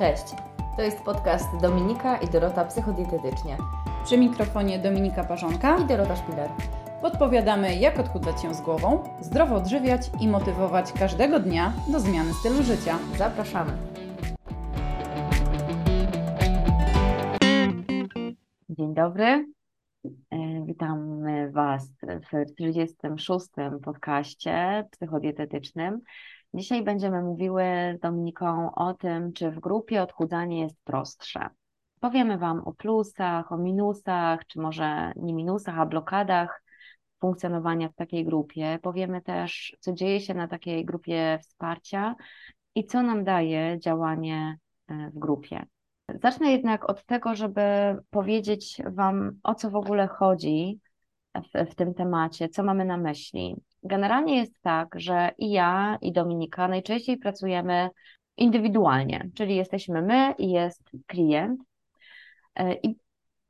Cześć, to jest podcast Dominika i Dorota Psychodietetycznie Przy mikrofonie Dominika Parzonka i Dorota Szpiler. podpowiadamy, jak odchudzać się z głową, zdrowo odżywiać i motywować każdego dnia do zmiany stylu życia. Zapraszamy. Dzień dobry. E, Witamy Was w 36. podcaście psychodietetycznym. Dzisiaj będziemy mówiły z Dominiką o tym, czy w grupie odchudzanie jest prostsze. Powiemy Wam o plusach, o minusach, czy może nie minusach, a blokadach funkcjonowania w takiej grupie. Powiemy też, co dzieje się na takiej grupie wsparcia i co nam daje działanie e, w grupie. Zacznę jednak od tego, żeby powiedzieć Wam, o co w ogóle chodzi w, w tym temacie, co mamy na myśli. Generalnie jest tak, że i ja, i Dominika najczęściej pracujemy indywidualnie, czyli jesteśmy my i jest klient. E, I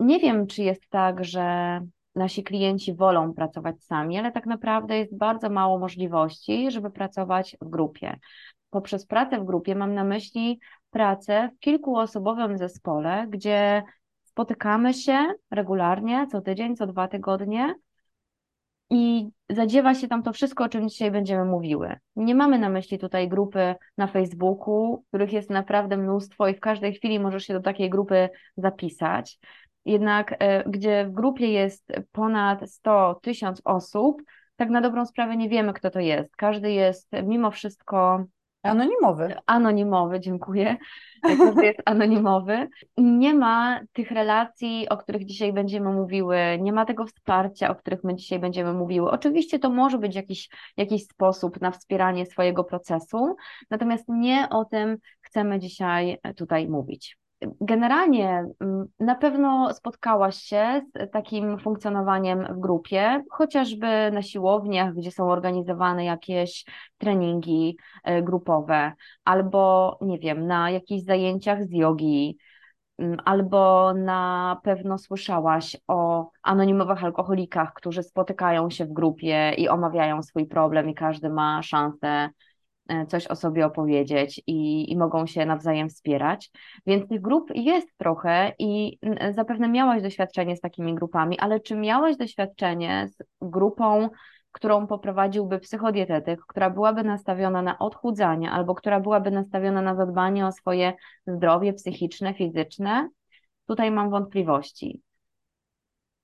nie wiem, czy jest tak, że nasi klienci wolą pracować sami, ale tak naprawdę jest bardzo mało możliwości, żeby pracować w grupie. Poprzez pracę w grupie mam na myśli pracę w kilkuosobowym zespole, gdzie spotykamy się regularnie, co tydzień, co dwa tygodnie i zadziewa się tam to wszystko, o czym dzisiaj będziemy mówiły. Nie mamy na myśli tutaj grupy na Facebooku, których jest naprawdę mnóstwo i w każdej chwili możesz się do takiej grupy zapisać. Jednak e, gdzie w grupie jest ponad 100 tysiąc osób, tak na dobrą sprawę nie wiemy, kto to jest. Każdy jest mimo wszystko Anonimowy. anonimowy, dziękuję. Każdy jest anonimowy. Nie ma tych relacji, o których dzisiaj będziemy mówiły, nie ma tego wsparcia, o których my dzisiaj będziemy mówiły. Oczywiście to może być jakiś, jakiś sposób na wspieranie swojego procesu, natomiast nie o tym chcemy dzisiaj tutaj mówić. Generalnie mm, na pewno spotkałaś się z takim funkcjonowaniem w grupie, chociażby na siłowniach, gdzie są organizowane jakieś treningi e, grupowe, albo nie wiem, na jakichś zajęciach z jogi, mm, albo na pewno słyszałaś o anonimowych alkoholikach, którzy spotykają się w grupie i omawiają swój problem, i każdy ma szansę coś o sobie opowiedzieć i, i mogą się nawzajem wspierać. Więc tych grup jest trochę i zapewne miałaś doświadczenie z takimi grupami, ale czy miałaś doświadczenie z grupą, którą poprowadziłby psychodietetyk, która byłaby nastawiona na odchudzanie albo która byłaby nastawiona na zadbanie o swoje zdrowie psychiczne, fizyczne? Tutaj mam wątpliwości.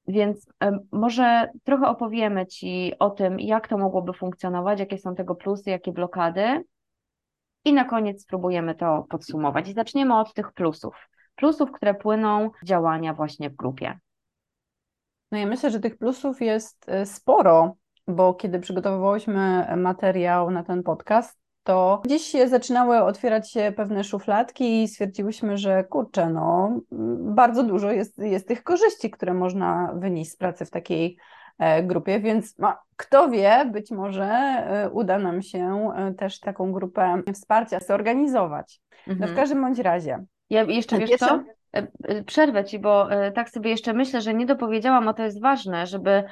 Więc może trochę opowiemy Ci o tym, jak to mogłoby funkcjonować, jakie są tego plusy, jakie blokady. I na koniec spróbujemy to podsumować. I zaczniemy od tych plusów. Plusów, które płyną z działania właśnie w grupie. No ja myślę, że tych plusów jest e, sporo, bo kiedy przygotowywałyśmy materiał na ten podcast, to gdzieś się zaczynały otwierać się pewne szufladki i stwierdziłyśmy, że kurczę, no bardzo dużo jest, jest tych korzyści, które można wynieść z pracy w takiej e, grupie, więc no, kto wie, być może e, uda nam się e, też taką grupę wsparcia zorganizować. No w Mhm. każdym bądź razie. Ja jeszcze wiesz co? E, e, Przerwę ci, bo e, tak sobie jeszcze myślę, że nie dopowiedziałam, a to jest ważne, żeby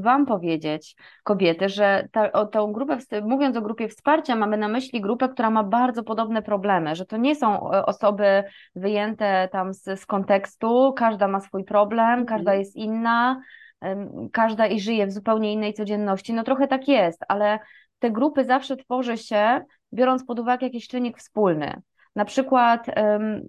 wam powiedzieć, kobiety, że ta, o tą grupę, mówiąc o grupie wsparcia, mamy na myśli grupę, która ma bardzo podobne problemy, że to nie są osoby wyjęte tam z, z kontekstu, każda ma swój problem, każda jest inna, każda i żyje w zupełnie innej codzienności. No trochę tak jest, ale te grupy zawsze tworzy się, biorąc pod uwagę jakiś czynnik wspólny. Na przykład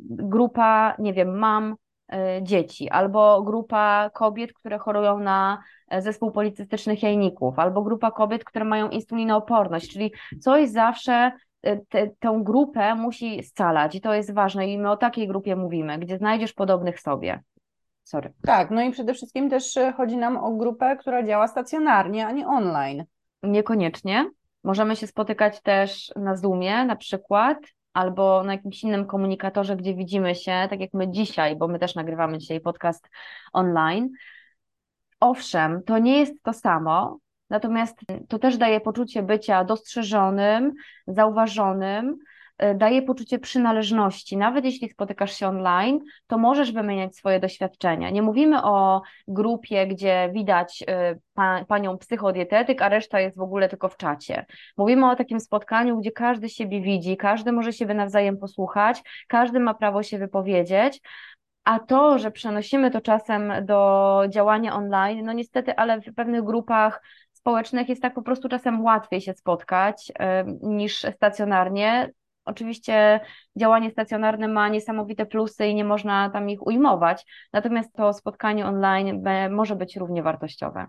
grupa, nie wiem, mam e, dzieci, albo grupa kobiet, które chorują na e, zespół policystycznych jajników, albo grupa kobiet, które mają insulinooporność, czyli coś zawsze e, te, tę grupę musi scalać i to jest ważne i my o takiej grupie mówimy, gdzie znajdziesz podobnych sobie. Sorry. Tak, no i przede wszystkim też chodzi nam o grupę, która działa stacjonarnie, a nie online. Niekoniecznie. Możemy się spotykać też na Zoomie na przykład, albo na jakimś innym komunikatorze, gdzie widzimy się, tak jak my dzisiaj, bo my też nagrywamy dzisiaj podcast online. Owszem, to nie jest to samo, natomiast to też daje poczucie bycia dostrzeżonym, zauważonym, daje poczucie przynależności. Nawet jeśli spotykasz się online, to możesz wymieniać swoje doświadczenia. Nie mówimy o grupie, gdzie widać e, pa, panią psychodietetyk, a reszta jest w ogóle tylko w czacie. Mówimy o takim spotkaniu, gdzie każdy siebie widzi, każdy może siebie nawzajem posłuchać, każdy ma prawo się wypowiedzieć. A to, że przenosimy to czasem do działania online, no niestety, ale w pewnych grupach społecznych jest tak po prostu czasem łatwiej się spotkać niż stacjonarnie. Oczywiście działanie stacjonarne ma niesamowite plusy i nie można tam ich ujmować, natomiast to spotkanie online może być równie wartościowe.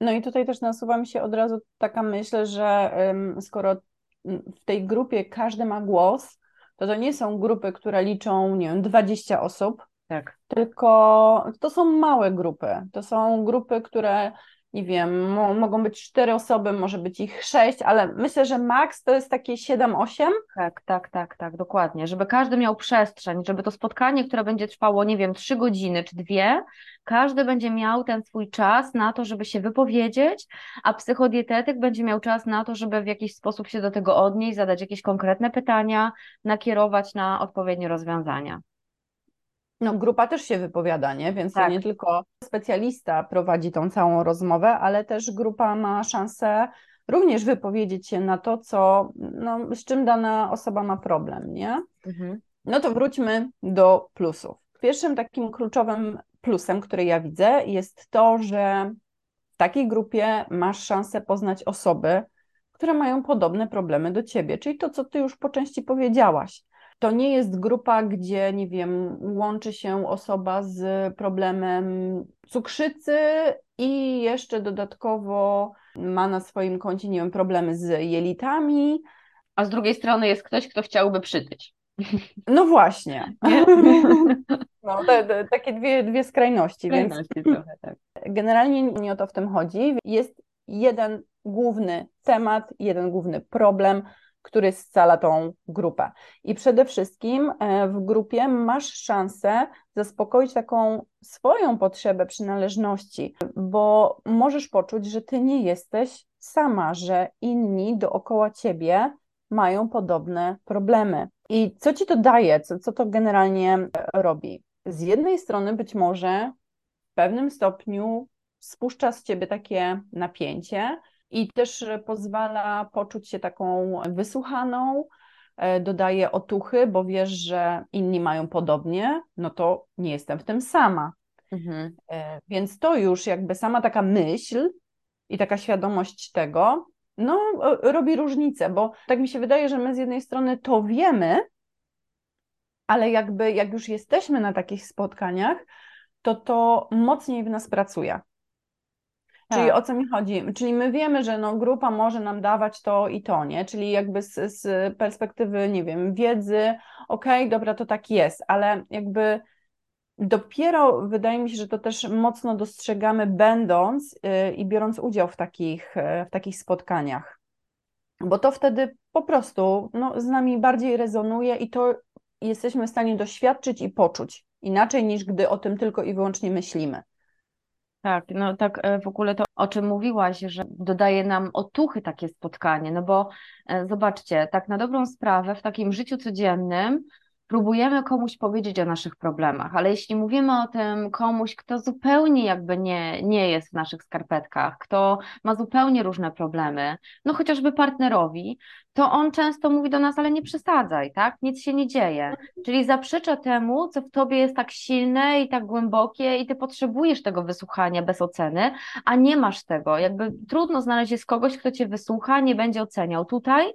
No i tutaj też nasuwa mi się od razu taka myśl, że skoro w tej grupie każdy ma głos, to to nie są grupy, które liczą, nie wiem, 20 osób, tak. tylko to są małe grupy. To są grupy, które nie wiem, mo mogą być cztery osoby, może być ich sześć, ale myślę, że maks to jest takie siedem, osiem. Tak, tak, tak, tak, dokładnie. Żeby każdy miał przestrzeń, żeby to spotkanie, które będzie trwało, nie wiem, trzy godziny czy dwie, każdy będzie miał ten swój czas na to, żeby się wypowiedzieć, a psychodietetyk będzie miał czas na to, żeby w jakiś sposób się do tego odnieść, zadać jakieś konkretne pytania, nakierować na odpowiednie rozwiązania. No, grupa też się wypowiada, nie? Więc tak. to nie tylko specjalista prowadzi tą całą rozmowę, ale też grupa ma szansę również wypowiedzieć się na to, co, no, z czym dana osoba ma problem, nie? Mhm. No to wróćmy do plusów. Pierwszym takim kluczowym plusem, który ja widzę, jest to, że w takiej grupie masz szansę poznać osoby, które mają podobne problemy do ciebie, czyli to, co ty już po części powiedziałaś. To nie jest grupa, gdzie, nie wiem, łączy się osoba z problemem cukrzycy i jeszcze dodatkowo ma na swoim koncie, nie wiem, problemy z jelitami. A z drugiej strony jest ktoś, kto chciałby przytyć. No właśnie. No, te, te, takie dwie, dwie skrajności. skrajności więc trochę, tak. Generalnie nie o to w tym chodzi. Jest jeden główny temat, jeden główny problem, który scala tą grupę. I przede wszystkim e, w grupie masz szansę zaspokoić taką swoją potrzebę przynależności, bo możesz poczuć, że ty nie jesteś sama, że inni dookoła ciebie mają podobne problemy. I co ci to daje? Co, co to generalnie e, robi? Z jednej strony być może w pewnym stopniu spuszcza z ciebie takie napięcie, i też pozwala poczuć się taką wysłuchaną, e, dodaje otuchy, bo wiesz, że inni mają podobnie, no to nie jestem w tym sama. Mhm. E, więc to już jakby sama taka myśl i taka świadomość tego, no robi różnicę, bo tak mi się wydaje, że my z jednej strony to wiemy, ale jakby jak już jesteśmy na takich spotkaniach, to to mocniej w nas pracuje. Czyli tak. o co mi chodzi? Czyli my wiemy, że no, grupa może nam dawać to i to, nie? Czyli jakby z, z perspektywy, nie wiem, wiedzy, okej, okay, dobra, to tak jest, ale jakby dopiero wydaje mi się, że to też mocno dostrzegamy, będąc yy, i biorąc udział w takich, yy, w takich spotkaniach. Bo to wtedy po prostu no, z nami bardziej rezonuje i to jesteśmy w stanie doświadczyć i poczuć. Inaczej niż gdy o tym tylko i wyłącznie myślimy. Tak, no tak e, w ogóle to, o czym mówiłaś, że dodaje nam otuchy takie spotkanie, no bo e, zobaczcie, tak na dobrą sprawę w takim życiu codziennym próbujemy komuś powiedzieć o naszych problemach, ale jeśli mówimy o tym komuś, kto zupełnie jakby nie, nie jest w naszych skarpetkach, kto ma zupełnie różne problemy, no chociażby partnerowi, to on często mówi do nas, ale nie przesadzaj, tak? Nic się nie dzieje. Czyli zaprzecza temu, co w tobie jest tak silne i tak głębokie i ty potrzebujesz tego wysłuchania bez oceny, a nie masz tego. Jakby trudno znaleźć jest kogoś, kto cię wysłucha, nie będzie oceniał. Tutaj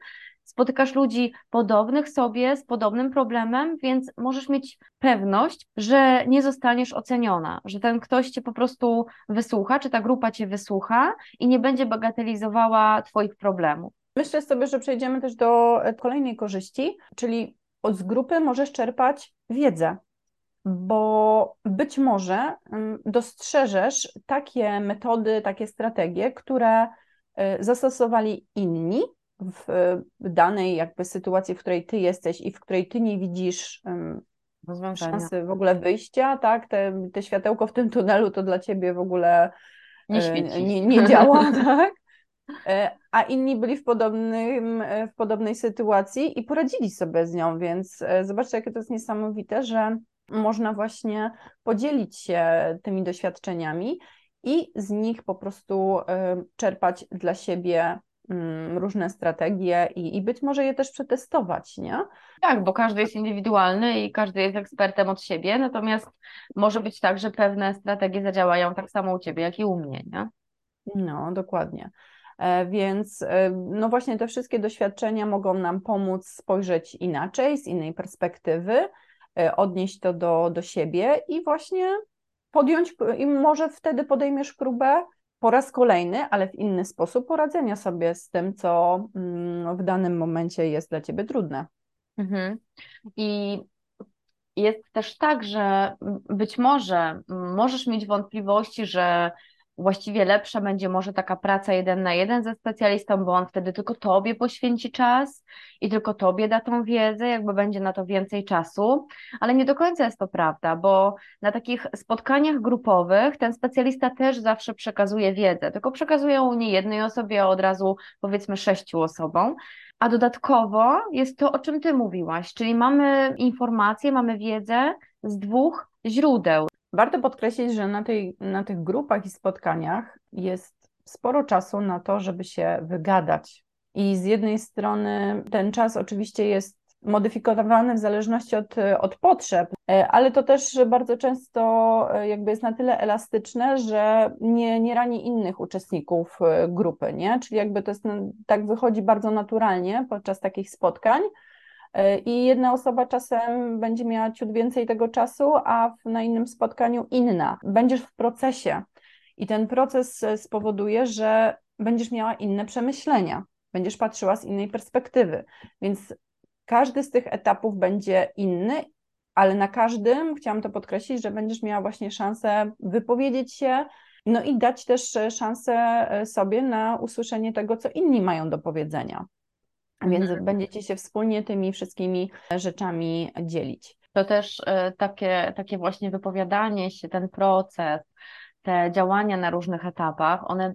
spotykasz ludzi podobnych sobie, z podobnym problemem, więc możesz mieć pewność, że nie zostaniesz oceniona, że ten ktoś cię po prostu wysłucha, czy ta grupa cię wysłucha i nie będzie bagatelizowała Twoich problemów. Myślę sobie, że przejdziemy też do e, kolejnej korzyści, czyli z grupy możesz czerpać wiedzę, bo być może mm, dostrzeżesz takie metody, takie strategie, które e, zastosowali inni w danej jakby sytuacji, w której ty jesteś i w której ty nie widzisz szansy w ogóle wyjścia, tak, te, te światełko w tym tunelu to dla ciebie w ogóle nie, e, nie, nie działa, tak? e, a inni byli w, podobnym, e, w podobnej sytuacji i poradzili sobie z nią, więc zobaczcie, jakie to jest niesamowite, że można właśnie podzielić się tymi doświadczeniami i z nich po prostu czerpać dla siebie różne strategie i, i być może je też przetestować, nie? Tak, bo każdy jest indywidualny i każdy jest ekspertem od siebie, natomiast może być tak, że pewne strategie zadziałają tak samo u ciebie, jak i u mnie, nie? No, dokładnie. E, więc e, no właśnie te wszystkie doświadczenia mogą nam pomóc spojrzeć inaczej, z innej perspektywy, e, odnieść to do, do siebie i właśnie podjąć, i może wtedy podejmiesz próbę po raz kolejny, ale w inny sposób poradzenia sobie z tym, co mm, w danym momencie jest dla ciebie trudne. Mhm. I jest też tak, że być może możesz mieć wątpliwości, że właściwie lepsza będzie może taka praca jeden na jeden ze specjalistą, bo on wtedy tylko tobie poświęci czas i tylko tobie da tą wiedzę, jakby będzie na to więcej czasu, ale nie do końca jest to prawda, bo na takich spotkaniach grupowych ten specjalista też zawsze przekazuje wiedzę, tylko przekazuje ją nie jednej osobie, a od razu powiedzmy sześciu osobom. A dodatkowo jest to, o czym Ty mówiłaś, czyli mamy informacje, mamy wiedzę z dwóch źródeł. Warto podkreślić, że na, tej, na tych grupach i spotkaniach jest sporo czasu na to, żeby się wygadać. I z jednej strony ten czas oczywiście jest modyfikowany w zależności od, od potrzeb, ale to też bardzo często jakby jest na tyle elastyczne, że nie, nie rani innych uczestników grupy, nie? Czyli jakby to jest, tak wychodzi bardzo naturalnie podczas takich spotkań, E, i jedna osoba czasem będzie miała ciut więcej tego czasu, a na innym spotkaniu inna. Będziesz w procesie i ten proces e, spowoduje, że będziesz miała inne przemyślenia, będziesz patrzyła z innej perspektywy, więc każdy z tych etapów będzie inny, ale na każdym, chciałam to podkreślić, że będziesz miała właśnie szansę wypowiedzieć się, no i dać też e, szansę sobie na usłyszenie tego, co inni mają do powiedzenia. Więc mhm. będziecie się wspólnie tymi wszystkimi rzeczami dzielić. To też e, takie, takie właśnie wypowiadanie się, ten proces, te działania na różnych etapach, one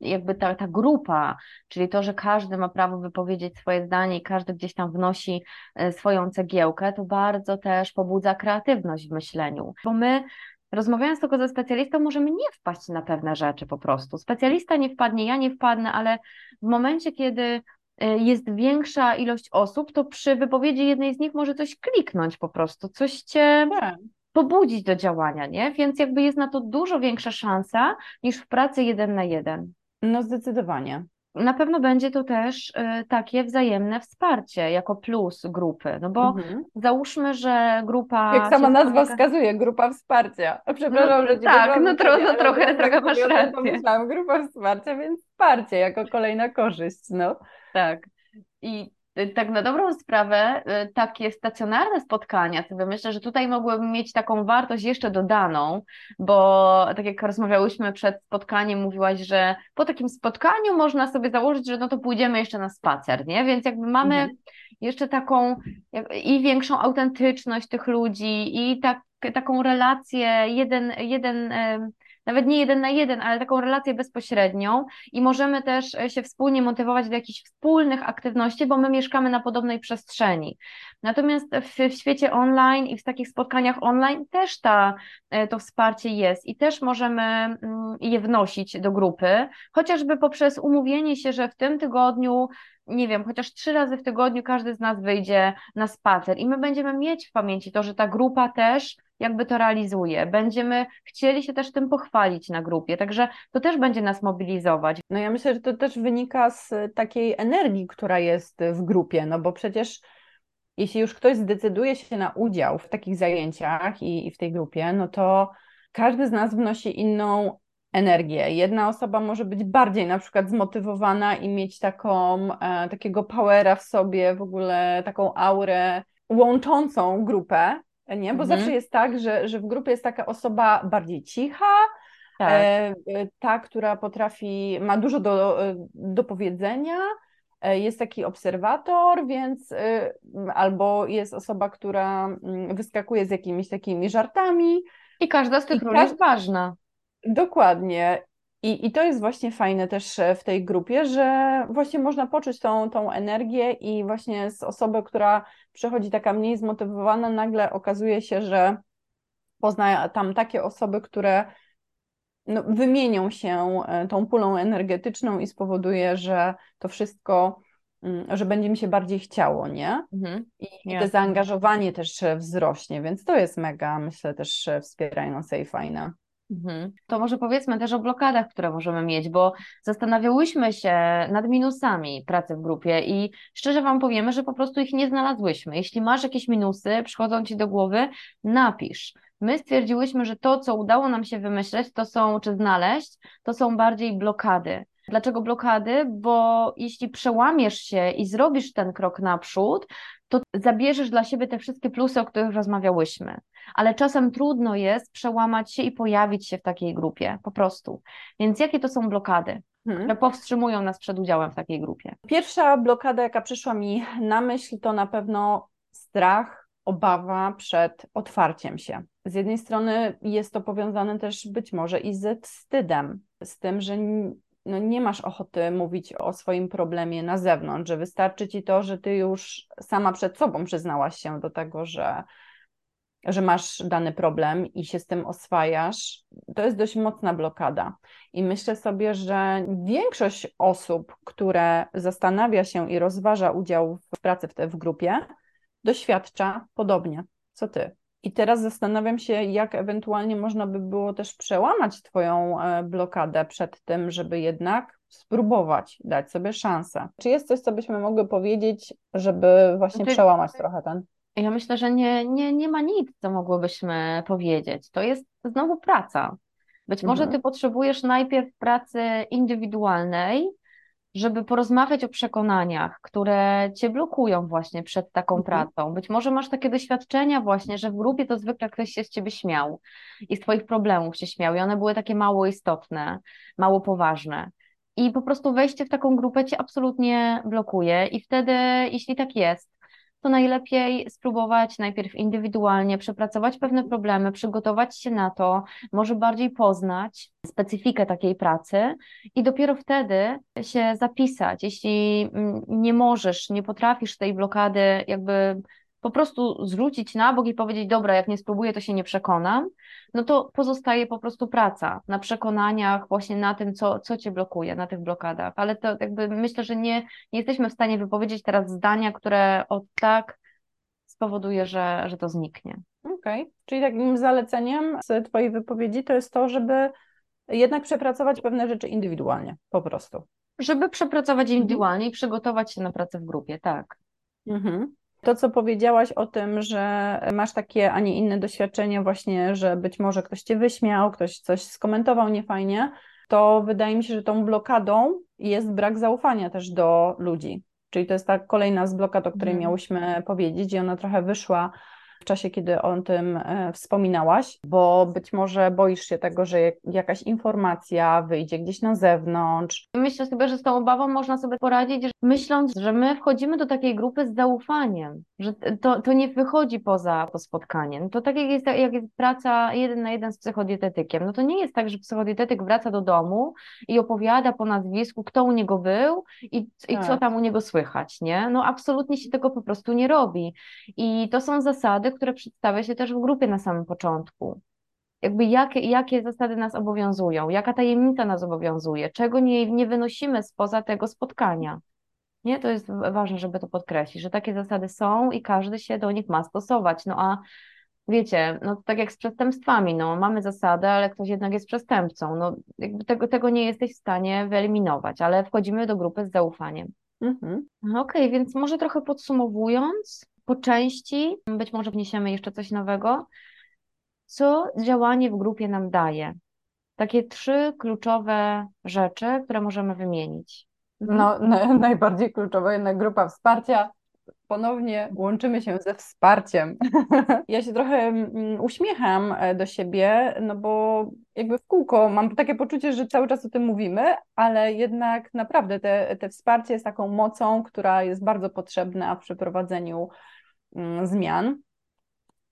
jakby ta, ta grupa, czyli to, że każdy ma prawo wypowiedzieć swoje zdanie i każdy gdzieś tam wnosi e, swoją cegiełkę, to bardzo też pobudza kreatywność w myśleniu, bo my rozmawiając tylko ze specjalistą, możemy nie wpaść na pewne rzeczy po prostu. Specjalista nie wpadnie, ja nie wpadnę, ale w momencie, kiedy E, jest większa ilość osób, to przy wypowiedzi jednej z nich może coś kliknąć po prostu, coś cię tak. pobudzić do działania, nie? Więc jakby jest na to dużo większa szansa niż w pracy jeden na jeden. No zdecydowanie. Na pewno będzie to też y, takie wzajemne wsparcie jako plus grupy, no bo mhm. załóżmy, że grupa. Jak sama nazwa wskazuje, grupa wsparcia. Przepraszam, no, że Tak, no, tro, no trochę, trochę masz rację. Pomyślałam, grupa wsparcia, więc wsparcie jako kolejna korzyść, no. Tak. I tak na dobrą sprawę, y, takie stacjonarne spotkania, sobie myślę, że tutaj mogłyby mieć taką wartość jeszcze dodaną, bo tak jak rozmawiałyśmy przed spotkaniem, mówiłaś, że po takim spotkaniu można sobie założyć, że no to pójdziemy jeszcze na spacer, nie? Więc jakby mamy mhm. jeszcze taką i większą autentyczność tych ludzi i tak, taką relację jeden, jeden nawet nie jeden na jeden, ale taką relację bezpośrednią i możemy też e, się wspólnie motywować do jakichś wspólnych aktywności, bo my mieszkamy na podobnej przestrzeni. Natomiast w, w świecie online i w takich spotkaniach online też ta, e, to wsparcie jest i też możemy mm, je wnosić do grupy, chociażby poprzez umówienie się, że w tym tygodniu nie wiem, chociaż trzy razy w tygodniu każdy z nas wyjdzie na spacer i my będziemy mieć w pamięci to, że ta grupa też jakby to realizuje. Będziemy chcieli się też tym pochwalić na grupie, także to też będzie nas mobilizować. No ja myślę, że to też wynika z takiej energii, która jest w grupie, no bo przecież jeśli już ktoś zdecyduje się na udział w takich zajęciach i, i w tej grupie, no to każdy z nas wnosi inną energię. Jedna osoba może być bardziej na przykład zmotywowana i mieć taką, e, takiego powera w sobie, w ogóle taką aurę łączącą grupę, nie? Bo mhm. zawsze jest tak, że, że w grupie jest taka osoba bardziej cicha, tak. e, ta, która potrafi, ma dużo do, e, do powiedzenia, e, jest taki obserwator, więc e, albo jest osoba, która mm, wyskakuje z jakimiś takimi żartami. I każda z tych ról jest ważna. Dokładnie. I, I to jest właśnie fajne też e, w tej grupie, że właśnie można poczuć tą, tą energię i właśnie z osoby, która przychodzi taka mniej zmotywowana, nagle okazuje się, że pozna tam takie osoby, które no, wymienią się e, tą pulą energetyczną i spowoduje, że to wszystko, mm, że będzie mi się bardziej chciało, nie? Mhm. I, i to zaangażowanie też wzrośnie, więc to jest mega, myślę, też wspierające i fajne. Mhm. To może powiedzmy też o blokadach, które możemy mieć, bo zastanawiałyśmy się nad minusami pracy w grupie i szczerze Wam powiemy, że po prostu ich nie znalazłyśmy. Jeśli masz jakieś minusy, przychodzą Ci do głowy, napisz. My stwierdziłyśmy, że to, co udało nam się wymyśleć, to są, czy znaleźć, to są bardziej blokady. Dlaczego blokady? Bo jeśli przełamiesz się i zrobisz ten krok naprzód, to zabierzesz dla siebie te wszystkie plusy, o których rozmawiałyśmy. Ale czasem trudno jest przełamać się i pojawić się w takiej grupie, po prostu. Więc jakie to są blokady? Hmm. które powstrzymują nas przed udziałem w takiej grupie? Pierwsza blokada, jaka przyszła mi na myśl, to na pewno strach, obawa przed otwarciem się. Z jednej strony jest to powiązane też być może i ze wstydem, z tym, że no nie masz ochoty mówić o swoim problemie na zewnątrz, że wystarczy ci to, że ty już sama przed sobą przyznałaś się do tego, że, że masz dany problem i się z tym oswajasz, to jest dość mocna blokada. I myślę sobie, że większość osób, które zastanawia się i rozważa udział w pracy w, te, w grupie, doświadcza podobnie. Co ty? I teraz zastanawiam się, jak ewentualnie można by było też przełamać Twoją e, blokadę przed tym, żeby jednak spróbować dać sobie szansę. Czy jest coś, co byśmy mogły powiedzieć, żeby właśnie znaczy, przełamać trochę ten? Ja myślę, że nie, nie, nie ma nic, co mogłybyśmy powiedzieć. To jest znowu praca. Być może mhm. Ty potrzebujesz najpierw pracy indywidualnej, żeby porozmawiać o przekonaniach, które cię blokują właśnie przed taką mhm. pracą. Być może masz takie doświadczenia właśnie, że w grupie to zwykle ktoś się z ciebie śmiał i z twoich problemów się śmiał i one były takie mało istotne, mało poważne. I po prostu wejście w taką grupę cię absolutnie blokuje i wtedy, jeśli tak jest, to najlepiej spróbować najpierw indywidualnie przepracować pewne problemy, przygotować się na to, może bardziej poznać specyfikę takiej pracy i dopiero wtedy się zapisać. Jeśli mm, nie możesz, nie potrafisz tej blokady jakby po prostu zrzucić na bok i powiedzieć, dobra, jak nie spróbuję, to się nie przekonam, no to pozostaje po prostu praca na przekonaniach, właśnie na tym, co, co cię blokuje, na tych blokadach. Ale to jakby myślę, że nie, nie jesteśmy w stanie wypowiedzieć teraz zdania, które od tak spowoduje, że, że to zniknie. Okej, okay. czyli takim zaleceniem z Twojej wypowiedzi to jest to, żeby jednak przepracować pewne rzeczy indywidualnie, po prostu. Żeby przepracować mhm. indywidualnie i przygotować się na pracę w grupie, tak. Mhm. To, co powiedziałaś o tym, że masz takie, a nie inne doświadczenie, właśnie, że być może ktoś cię wyśmiał, ktoś coś skomentował niefajnie, to wydaje mi się, że tą blokadą jest brak zaufania też do ludzi. Czyli to jest ta kolejna z blokad, o której mm. miałyśmy powiedzieć, i ona trochę wyszła w czasie, kiedy o tym e, wspominałaś, bo być może boisz się tego, że jakaś informacja wyjdzie gdzieś na zewnątrz. Myślę sobie, że z tą obawą można sobie poradzić, myśląc, że my wchodzimy do takiej grupy z zaufaniem, że to, to nie wychodzi poza to spotkanie. No to tak jak jest, jak jest praca jeden na jeden z psychodietetykiem, no to nie jest tak, że psychodietetyk wraca do domu i opowiada po nazwisku, kto u niego był i, i co tak. tam u niego słychać, nie? No absolutnie się tego po prostu nie robi. I to są zasady, które przedstawia się też w grupie na samym początku. Jakby jakie, jakie zasady nas obowiązują, jaka tajemnica nas obowiązuje, czego nie, nie wynosimy spoza tego spotkania. Nie, to jest ważne, żeby to podkreślić, że takie zasady są i każdy się do nich ma stosować. No a wiecie, no tak jak z przestępstwami, no mamy zasady, ale ktoś jednak jest przestępcą. No jakby tego, tego nie jesteś w stanie wyeliminować, ale wchodzimy do grupy z zaufaniem. Mhm. Okej, okay, więc może trochę podsumowując, po części, być może wniesiemy jeszcze coś nowego, co działanie w grupie nam daje. Takie trzy kluczowe rzeczy, które możemy wymienić. Mhm. No, na, najbardziej kluczowa jednak grupa wsparcia. Ponownie łączymy się ze wsparciem. Ja się trochę mm, uśmiecham e, do siebie, no bo jakby w kółko mam takie poczucie, że cały czas o tym mówimy, ale jednak naprawdę te, te wsparcie jest taką mocą, która jest bardzo potrzebna w przeprowadzeniu zmian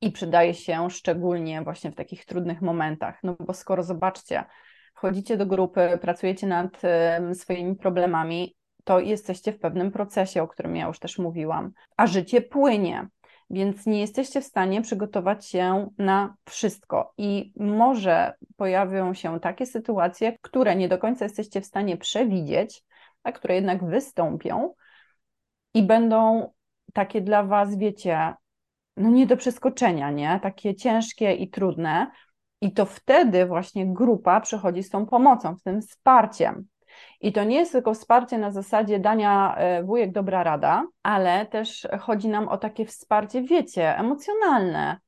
i przydaje się szczególnie właśnie w takich trudnych momentach. No bo skoro zobaczcie, wchodzicie do grupy, pracujecie nad swoimi problemami, to jesteście w pewnym procesie, o którym ja już też mówiłam, a życie płynie. Więc nie jesteście w stanie przygotować się na wszystko. I może pojawią się takie sytuacje, które nie do końca jesteście w stanie przewidzieć, a które jednak wystąpią i będą takie dla Was, wiecie, no nie do przeskoczenia, nie? Takie ciężkie i trudne. I to wtedy właśnie grupa przychodzi z tą pomocą, z tym wsparciem. I to nie jest tylko wsparcie na zasadzie dania e, wujek dobra rada, ale też chodzi nam o takie wsparcie, wiecie, emocjonalne.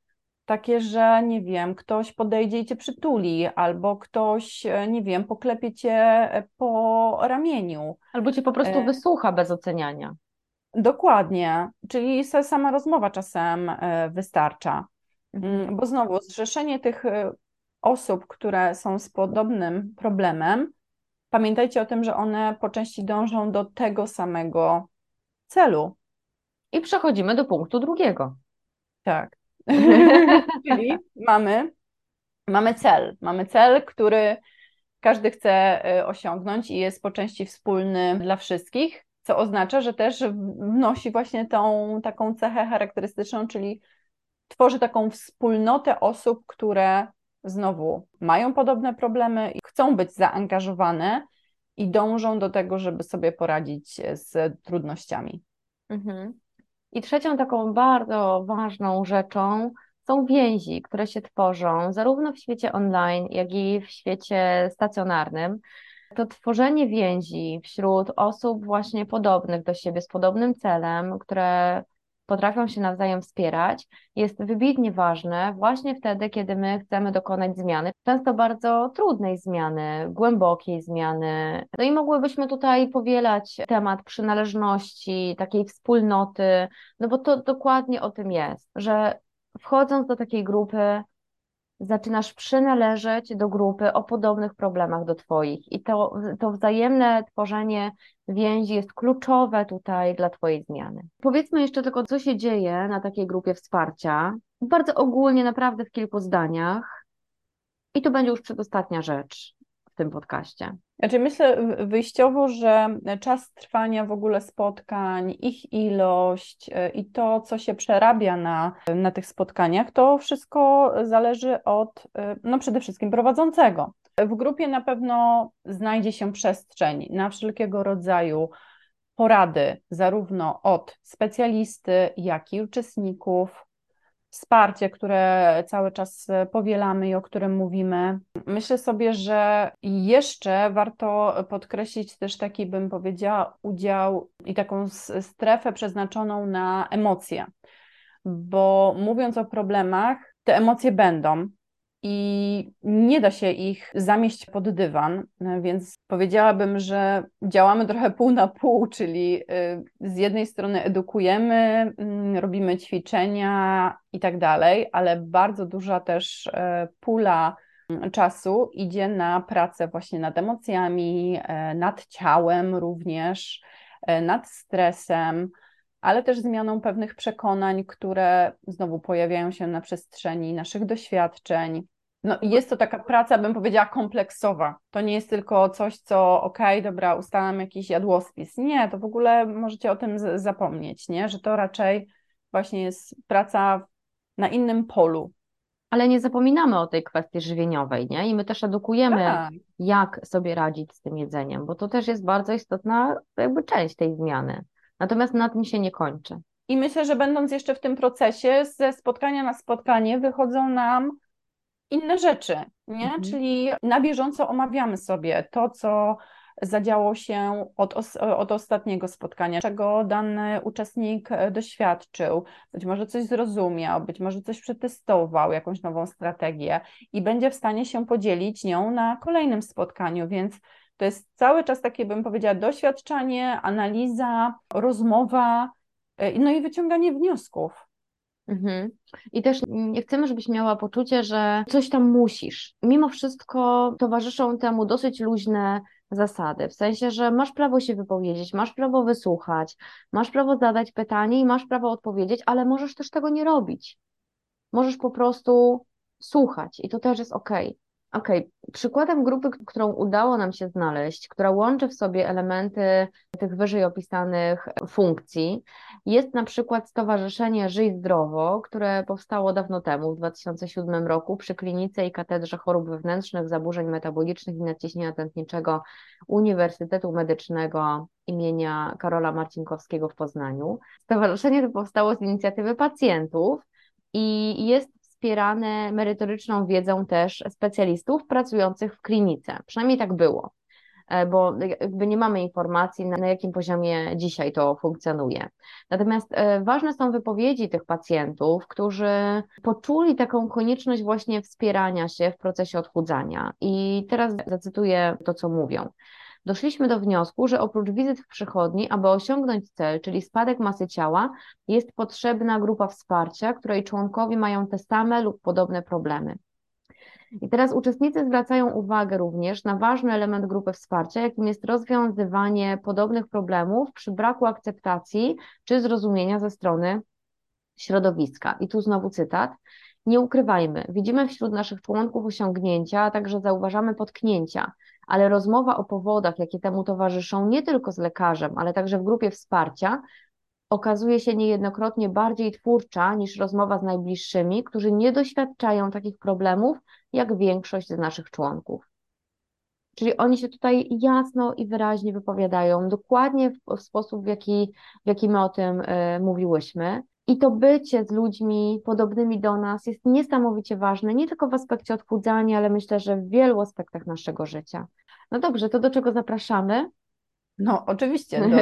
Takie, że nie wiem, ktoś podejdzie i cię przytuli, albo ktoś, e, nie wiem, poklepie cię e, po ramieniu. Albo cię po prostu wysłucha bez oceniania. Dokładnie, czyli sama rozmowa czasem wystarcza. Mhm. Mm, bo znowu, zrzeszenie tych osób, które są z podobnym problemem, pamiętajcie o tym, że one po części dążą do tego samego celu. I przechodzimy do punktu drugiego. Tak. Czyli mamy, mamy cel. Mamy cel, który każdy chce y, osiągnąć i jest po części wspólny dla wszystkich, co oznacza, że też wnosi właśnie tą taką cechę charakterystyczną, czyli tworzy taką wspólnotę osób, które znowu mają podobne problemy i chcą być zaangażowane i dążą do tego, żeby sobie poradzić z trudnościami. Mhm. I trzecią taką bardzo ważną rzeczą są więzi, które się tworzą zarówno w świecie online, jak i w świecie stacjonarnym. To tworzenie więzi wśród osób właśnie podobnych do siebie, z podobnym celem, które potrafią się nawzajem wspierać, jest wybitnie ważne właśnie wtedy, kiedy my chcemy dokonać zmiany, często bardzo trudnej zmiany, głębokiej zmiany. No i mogłybyśmy tutaj powielać temat przynależności, takiej wspólnoty, no bo to dokładnie o tym jest, że wchodząc do takiej grupy, zaczynasz przynależeć do grupy o podobnych problemach do Twoich. I to, to wzajemne tworzenie więzi jest kluczowe tutaj dla Twojej zmiany. Powiedzmy jeszcze tylko, co się dzieje na takiej grupie wsparcia. Bardzo ogólnie, naprawdę w kilku zdaniach. I to będzie już przedostatnia rzecz tym podcaście. Znaczy myślę wyjściowo, że czas trwania w ogóle spotkań, ich ilość e, i to, co się przerabia na, na tych spotkaniach, to wszystko zależy od e, no przede wszystkim prowadzącego. W grupie na pewno znajdzie się przestrzeń na wszelkiego rodzaju porady, zarówno od specjalisty, jak i uczestników, wsparcie, które cały czas powielamy i o którym mówimy. Myślę sobie, że jeszcze warto podkreślić też taki, bym powiedziała, udział i taką strefę przeznaczoną na emocje, bo mówiąc o problemach, te emocje będą i nie da się ich zamieść pod dywan, więc powiedziałabym, że działamy trochę pół na pół, czyli y, z jednej strony edukujemy, mm, robimy ćwiczenia i tak dalej, ale bardzo duża też e, pula mm, czasu idzie na pracę właśnie nad emocjami, e, nad ciałem również, e, nad stresem ale też zmianą pewnych przekonań, które znowu pojawiają się na przestrzeni naszych doświadczeń. No, jest to taka praca, bym powiedziała, kompleksowa. To nie jest tylko coś, co okej, okay, dobra, ustalam jakiś jadłospis. Nie, to w ogóle możecie o tym zapomnieć, nie? że to raczej właśnie jest praca na innym polu. Ale nie zapominamy o tej kwestii żywieniowej, nie? I my też edukujemy, tak. jak sobie radzić z tym jedzeniem, bo to też jest bardzo istotna jakby część tej zmiany. Natomiast na tym się nie kończy. I myślę, że będąc jeszcze w tym procesie, ze spotkania na spotkanie wychodzą nam inne rzeczy, nie? Mhm. Czyli na bieżąco omawiamy sobie to, co zadziało się od, od ostatniego spotkania, czego dany uczestnik doświadczył, być może coś zrozumiał, być może coś przetestował, jakąś nową strategię i będzie w stanie się podzielić nią na kolejnym spotkaniu, więc to jest cały czas takie, bym powiedziała, doświadczanie, analiza, rozmowa, e, no i wyciąganie wniosków. Mhm. I też nie chcemy, żebyś miała poczucie, że coś tam musisz. Mimo wszystko towarzyszą temu dosyć luźne zasady, w sensie, że masz prawo się wypowiedzieć, masz prawo wysłuchać, masz prawo zadać pytanie i masz prawo odpowiedzieć, ale możesz też tego nie robić. Możesz po prostu słuchać i to też jest ok. Okej, przykładem grupy, którą udało nam się znaleźć, która łączy w sobie elementy tych wyżej opisanych funkcji, jest na przykład Stowarzyszenie Żyj Zdrowo, które powstało dawno temu, w 2007 roku, przy Klinice i Katedrze Chorób Wewnętrznych, Zaburzeń Metabolicznych i Nadciśnienia Tętniczego Uniwersytetu Medycznego imienia Karola Marcinkowskiego w Poznaniu. Stowarzyszenie to powstało z inicjatywy pacjentów i jest wspierane merytoryczną wiedzą też specjalistów pracujących w klinice. Przynajmniej tak było, e, bo jakby nie mamy informacji, na jakim poziomie dzisiaj to funkcjonuje. Natomiast e, ważne są wypowiedzi tych pacjentów, którzy poczuli taką konieczność właśnie wspierania się w procesie odchudzania. I teraz zacytuję to, co mówią. Doszliśmy do wniosku, że oprócz wizyt w przychodni, aby osiągnąć cel, czyli spadek masy ciała, jest potrzebna grupa wsparcia, której członkowie mają te same lub podobne problemy. I teraz uczestnicy zwracają uwagę również na ważny element grupy wsparcia, jakim jest rozwiązywanie podobnych problemów przy braku akceptacji czy zrozumienia ze strony środowiska. I tu znowu cytat. Nie ukrywajmy, widzimy wśród naszych członków osiągnięcia, a także zauważamy potknięcia, ale rozmowa o powodach, jakie temu towarzyszą, nie tylko z lekarzem, ale także w grupie wsparcia, okazuje się niejednokrotnie bardziej twórcza niż rozmowa z najbliższymi, którzy nie doświadczają takich problemów jak większość z naszych członków. Czyli oni się tutaj jasno i wyraźnie wypowiadają, dokładnie w, w sposób, w jaki, w jaki my o tym y, mówiłyśmy. I to bycie z ludźmi podobnymi do nas jest niesamowicie ważne, nie tylko w aspekcie odchudzania, ale myślę, że w wielu aspektach naszego życia. No dobrze, to do czego zapraszamy? No, oczywiście, do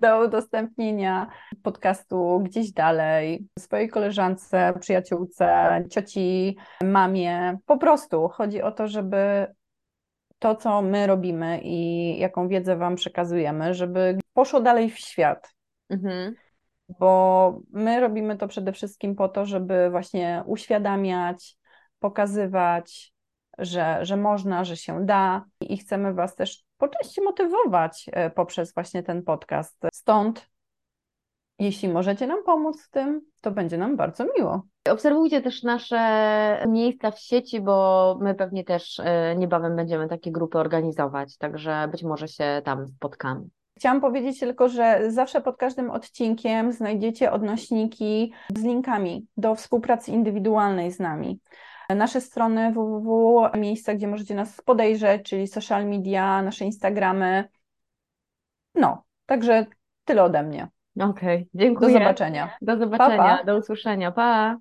do udostępnienia podcastu gdzieś dalej, swojej koleżance, przyjaciółce, cioci, mamie. Po prostu chodzi o to, żeby to, co my robimy i jaką wiedzę Wam przekazujemy, żeby poszło dalej w świat. Mhm bo my robimy to przede wszystkim po to, żeby właśnie uświadamiać, pokazywać, że, że można, że się da i chcemy Was też po części motywować e, poprzez właśnie ten podcast. Stąd, jeśli możecie nam pomóc w tym, to będzie nam bardzo miło. Obserwujcie też nasze miejsca w sieci, bo my pewnie też e, niebawem będziemy takie grupy organizować, także być może się tam spotkamy. Chciałam powiedzieć tylko, że zawsze pod każdym odcinkiem znajdziecie odnośniki z linkami do współpracy indywidualnej z nami. Nasze strony www, miejsca, gdzie możecie nas podejrzeć, czyli social media, nasze Instagramy. No, także tyle ode mnie. Okej, okay, dziękuję. Do zobaczenia. Do zobaczenia, pa, pa. do usłyszenia. Pa!